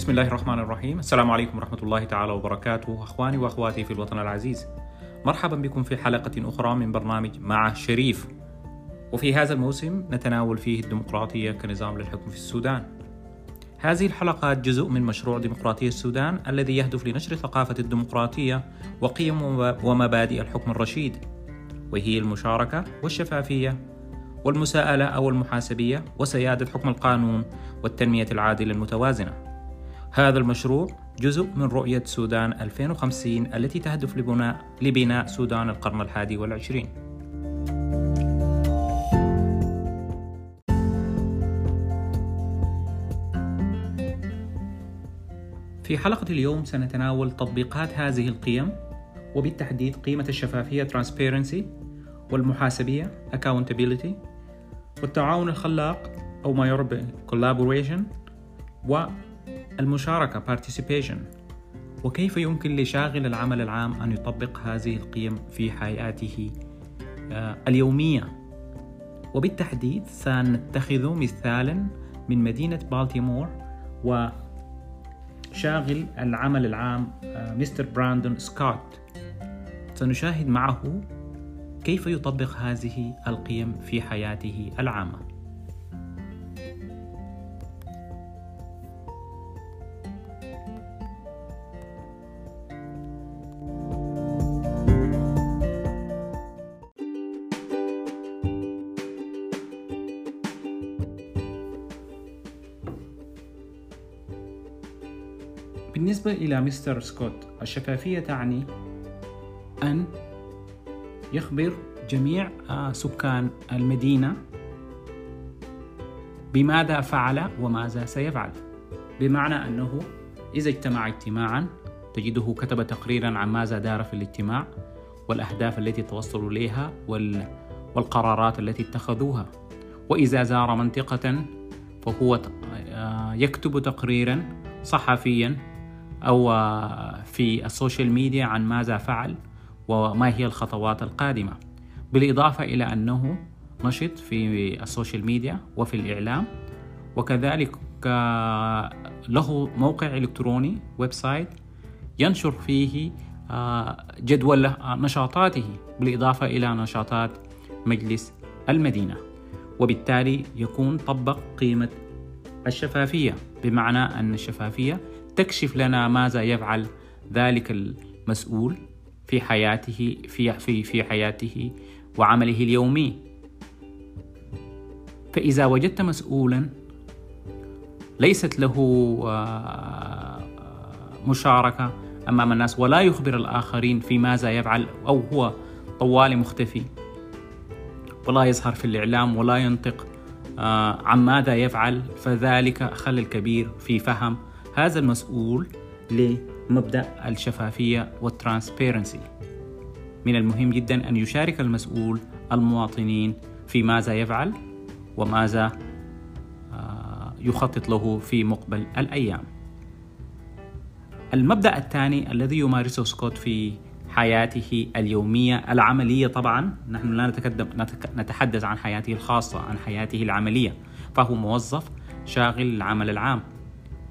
بسم الله الرحمن الرحيم السلام عليكم ورحمة الله تعالى وبركاته أخواني وأخواتي في الوطن العزيز مرحبا بكم في حلقة أخرى من برنامج مع شريف وفي هذا الموسم نتناول فيه الديمقراطية كنظام للحكم في السودان هذه الحلقات جزء من مشروع ديمقراطية السودان الذي يهدف لنشر ثقافة الديمقراطية وقيم ومبادئ الحكم الرشيد وهي المشاركة والشفافية والمساءلة أو المحاسبية وسيادة حكم القانون والتنمية العادلة المتوازنة. هذا المشروع جزء من رؤية سودان 2050 التي تهدف لبناء لبناء سودان القرن الحادي والعشرين. في حلقة اليوم سنتناول تطبيقات هذه القيم وبالتحديد قيمة الشفافية transparency والمحاسبية accountability والتعاون الخلاق أو ما يعرف collaboration والمشاركة participation. وكيف يمكن لشاغل العمل العام أن يطبق هذه القيم في حياته اليومية؟ وبالتحديد سنتخذ مثالا من مدينة بالتيمور وشاغل العمل العام مستر براندون سكوت. سنشاهد معه كيف يطبق هذه القيم في حياته العامة. بالنسبة إلى مستر سكوت الشفافية تعني أن يخبر جميع سكان المدينة بماذا فعل وماذا سيفعل. بمعنى أنه إذا اجتمع اجتماعا تجده كتب تقريرا عن ماذا دار في الاجتماع والأهداف التي توصلوا إليها والقرارات التي اتخذوها. وإذا زار منطقة فهو يكتب تقريرا صحفيا أو في ال social media عن ماذا فعل وما هي الخطوات القادمة. بالإضافة إلى أنه نشط في ال social media وفي الإعلام وكذلك له موقع إلكتروني website ينشر فيه جدول نشاطاته بالإضافة إلى نشاطات مجلس المدينة. وبالتالي يكون طبق قيمة الشفافية. بمعنى أن الشفافية تكشف لنا ماذا يفعل ذلك المسؤول في حياته في في في حياته وعمله اليومي. فإذا وجدت مسؤولا ليست له مشاركة أمام الناس ولا يخبر الآخرين في ماذا يفعل أو هو طوالي مختفي. ولا يظهر في الإعلام ولا ينطق عن ماذا يفعل فذلك خلل كبير في فهم هذا المسؤول لمبدأ الشفافية والترانسبيرنسي. من المهم جدا أن يشارك المسؤول المواطنين في ماذا يفعل وماذا يخطط له في مقبل الأيام. المبدأ الثاني الذي يمارسه سكوت في حياته اليومية العملية طبعا نحن لا نتحدث عن حياته الخاصة عن حياته العملية فهو موظف شاغل العمل العام.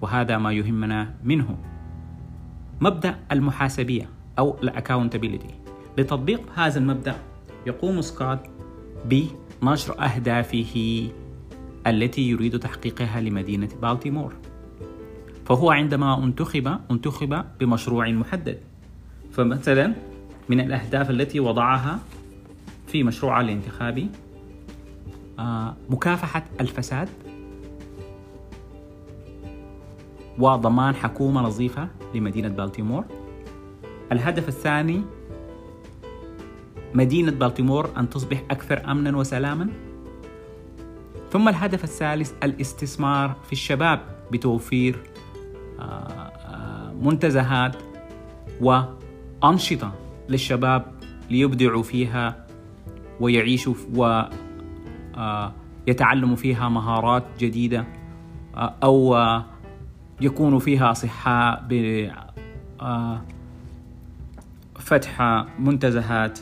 وهذا ما يهمنا منه. مبدأ المحاسبية أو ال accountability لتطبيق هذا المبدأ يقوم سكوت بنشر أهدافه التي يريد تحقيقها لمدينة بالتيمور. فهو عندما انتخب انتخب بمشروع محدد. فمثلا من الأهداف التي وضعها في مشروعه الانتخابي مكافحة الفساد وضمان حكومة نظيفة لمدينة بالتيمور. الهدف الثاني مدينة بالتيمور أن تصبح أكثر أمنا وسلاما. ثم الهدف الثالث الاستثمار في الشباب بتوفير منتزهات وأنشطة للشباب ليبدعوا فيها ويعيشوا ويتعلموا فيها مهارات جديدة أو يكون فيها أصحاء بفتح منتزهات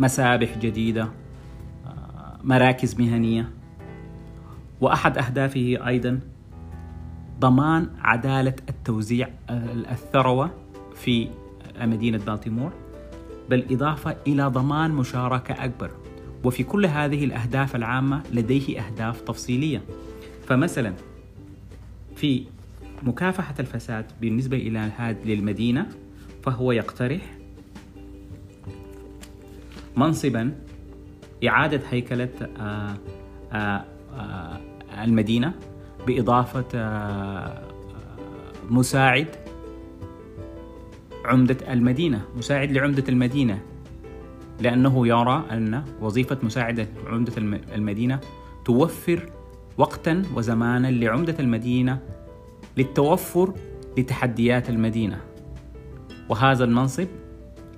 مسابح جديدة مراكز مهنية. وأحد أهدافه أيضا ضمان عدالة التوزيع الثروة في مدينة بالتيمور بالإضافة إلى ضمان مشاركة أكبر. وفي كل هذه الأهداف العامة لديه أهداف تفصيلية. فمثلا في مكافحة الفساد بالنسبة إلى هذه للمدينة فهو يقترح منصبا إعادة هيكلة آه، آه، آه، المدينة بإضافة مساعد عمدة المدينة مساعد لعمدة المدينة لأنه يرى أن وظيفة مساعدة عمدة المدينة توفر وقتا وزمانا لعمدة المدينة للتوفر لتحديات المدينة. وهذا المنصب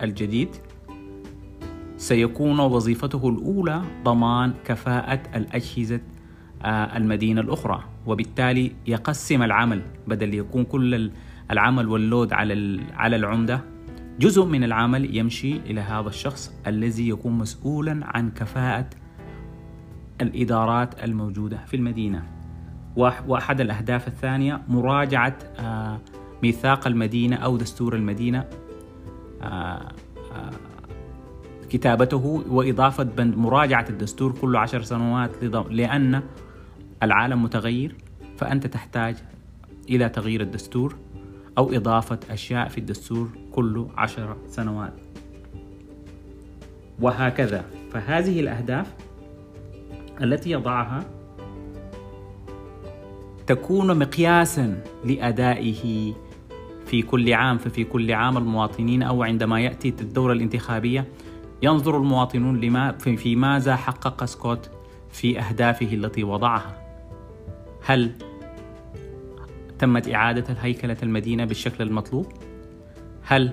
الجديد سيكون وظيفته الأولى ضمان كفاءة الأجهزة آه، المدينة الأخرى. وبالتالي يقسم العمل بدل يكون كل العمل واللود على على العمدة. جزء من العمل يمشي إلى هذا الشخص الذي يكون مسؤولا عن كفاءة الإدارات الموجودة في المدينة. وأحد الأهداف الثانية مراجعة آه، ميثاق المدينة أو دستور المدينة آه، كتابته وإضافة بند مراجعة الدستور كل عشر سنوات لأن العالم متغير فأنت تحتاج إلى تغيير الدستور أو إضافة أشياء في الدستور كل عشر سنوات. وهكذا. فهذه الأهداف التي يضعها تكون مقياسا لأدائه في كل عام ففي كل عام المواطنين أو عندما يأتي الدورة الانتخابية ينظر المواطنون لما في ماذا حقق سكوت في أهدافه التي وضعها هل تمت إعادة هيكلة المدينة بالشكل المطلوب؟ هل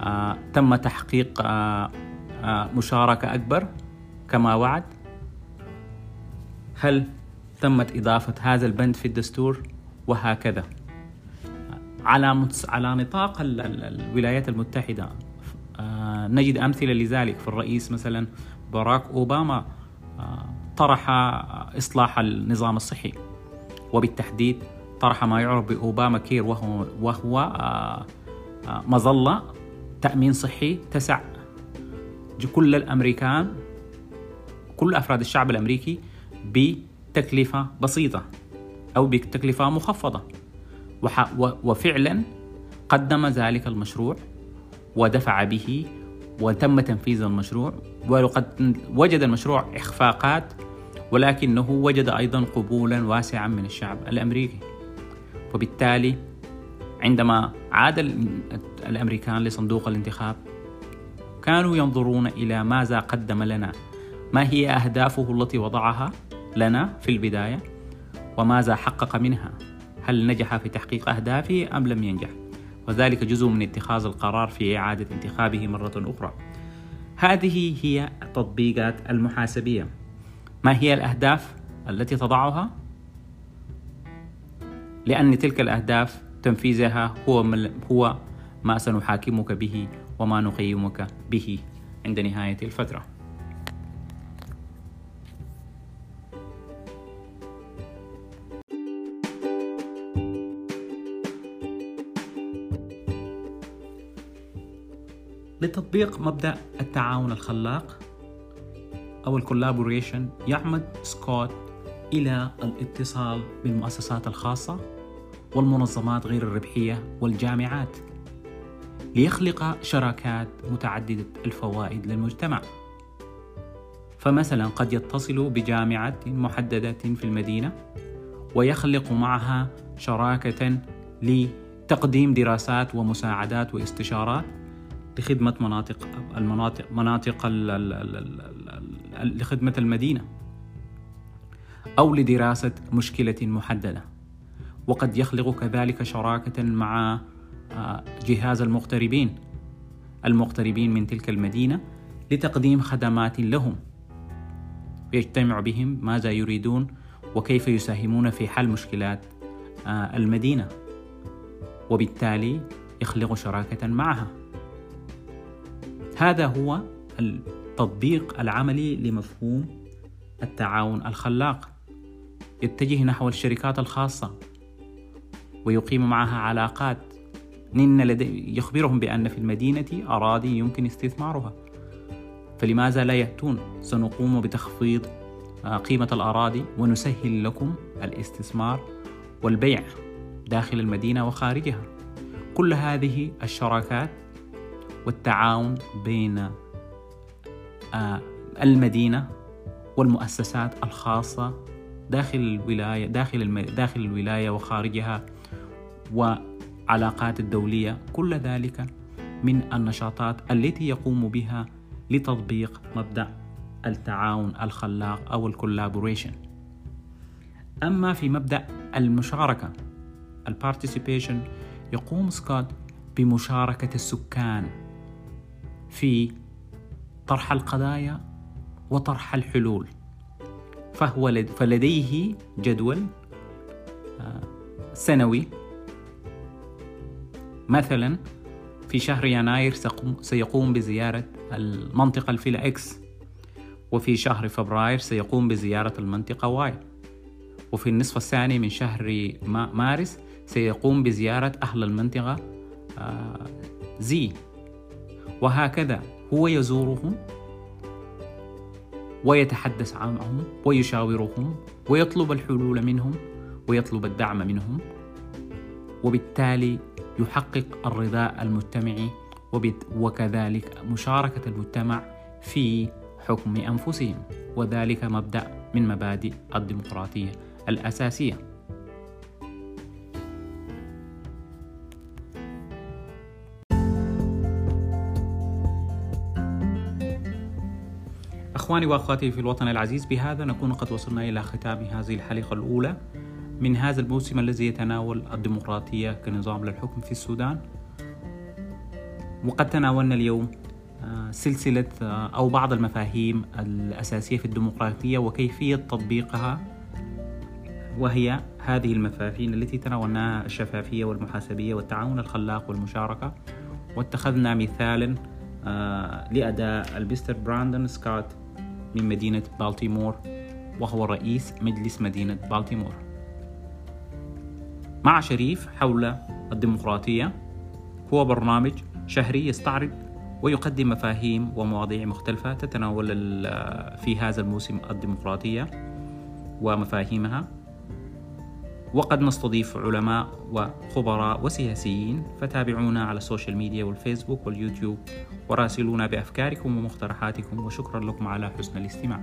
آه تم تحقيق آه آه مشاركة أكبر كما وعد؟ هل تمت إضافة هذا البند في الدستور؟ وهكذا. على على نطاق الولايات المتحدة آه، نجد أمثلة لذلك. في الرئيس مثلا باراك أوباما آه، طرح إصلاح النظام الصحي وبالتحديد طرح ما يعرف بأوباما كير وهو, وهو آه، مظلة تأمين صحي تسع. كل الأمريكان كل أفراد الشعب الأمريكي بتكلفة بسيطة أو بتكلفة مخفضة. وفعلا قدم ذلك المشروع ودفع به وتم تنفيذ المشروع وقد وجد المشروع إخفاقات ولكنه وجد أيضا قبولا واسعا من الشعب الأمريكي. وبالتالي عندما عاد الأمريكان لصندوق الانتخاب كانوا ينظرون إلى ماذا قدم لنا ما هي أهدافه التي وضعها لنا في البداية وماذا حقق منها؟ هل نجح في تحقيق أهدافه أم لم ينجح؟ وذلك جزء من اتخاذ القرار في إعادة انتخابه مرة أخرى. هذه هي التطبيقات المحاسبية. ما هي الأهداف التي تضعها؟ لأن تلك الأهداف تنفيذها هو هو ما سنحاكمك به وما نقيمك به عند نهاية الفترة. لتطبيق مبدأ التعاون الخلاق أو الكولابوريشن يعمد سكوت إلى الاتصال بالمؤسسات الخاصة والمنظمات غير الربحية والجامعات ليخلق شراكات متعددة الفوائد للمجتمع. فمثلا قد يتصل بجامعة محددة في المدينة ويخلق معها شراكة لتقديم دراسات ومساعدات واستشارات لخدمة مناطق المناطق مناطق لخدمة المدينة أو لدراسة مشكلة محددة. وقد يخلق كذلك شراكة مع آه، جهاز المغتربين. المغتربين من تلك المدينة لتقديم خدمات لهم. يجتمع بهم ماذا يريدون وكيف يساهمون في حل مشكلات آه، المدينة. وبالتالي يخلق شراكة معها. هذا هو التطبيق العملي لمفهوم التعاون الخلاق. يتجه نحو الشركات الخاصة ويقيم معها علاقات. إن لدي يخبرهم بأن في المدينة أراضي يمكن استثمارها. فلماذا لا يأتون؟ سنقوم بتخفيض آه، قيمة الأراضي ونسهل لكم الاستثمار والبيع داخل المدينة وخارجها. كل هذه الشراكات والتعاون بين آه، المدينة والمؤسسات الخاصة داخل الولاية داخل داخل الولاية وخارجها وعلاقات الدولية. كل ذلك من النشاطات التي يقوم بها لتطبيق مبدأ التعاون الخلاق أو ال collaboration أما في مبدأ المشاركة ال participation يقوم سكوت بمشاركة السكان في طرح القضايا وطرح الحلول. فهو لد فلديه جدول آه، سنوي. مثلا في شهر يناير سيقوم بزيارة المنطقة الفيلا X وفي شهر فبراير سيقوم بزيارة المنطقة Y وفي النصف الثاني من شهر مارس سيقوم بزيارة أهل المنطقة آه، Z. وهكذا هو يزورهم ويتحدث معهم ويشاورهم ويطلب الحلول منهم ويطلب الدعم منهم وبالتالي يحقق الرضاء المجتمعي وكذلك مشاركة المجتمع في حكم أنفسهم وذلك مبدأ من مبادئ الديمقراطية الأساسية. أخواني وأخواتي في الوطن العزيز بهذا نكون قد وصلنا إلى ختام هذه الحلقة الأولى من هذا الموسم الذي يتناول الديمقراطية كنظام للحكم في السودان. وقد تناولنا اليوم آه، سلسلة آه، أو بعض المفاهيم الأساسية في الديمقراطية وكيفية تطبيقها وهي هذه المفاهيم التي تناولناها الشفافية والمحاسبية والتعاون الخلاق والمشاركة. واتخذنا مثالا آه، لأداء المستر براندون سكوت من مدينة بالتيمور وهو رئيس مجلس مدينة بالتيمور. مع شريف حول الديمقراطية هو برنامج شهري يستعرض ويقدم مفاهيم ومواضيع مختلفة تتناول في هذا الموسم الديمقراطية ومفاهيمها. وقد نستضيف علماء وخبراء وسياسيين فتابعونا على ال social media والفيسبوك واليوتيوب. وراسلونا بأفكاركم ومقترحاتكم وشكرا لكم على حسن الاستماع.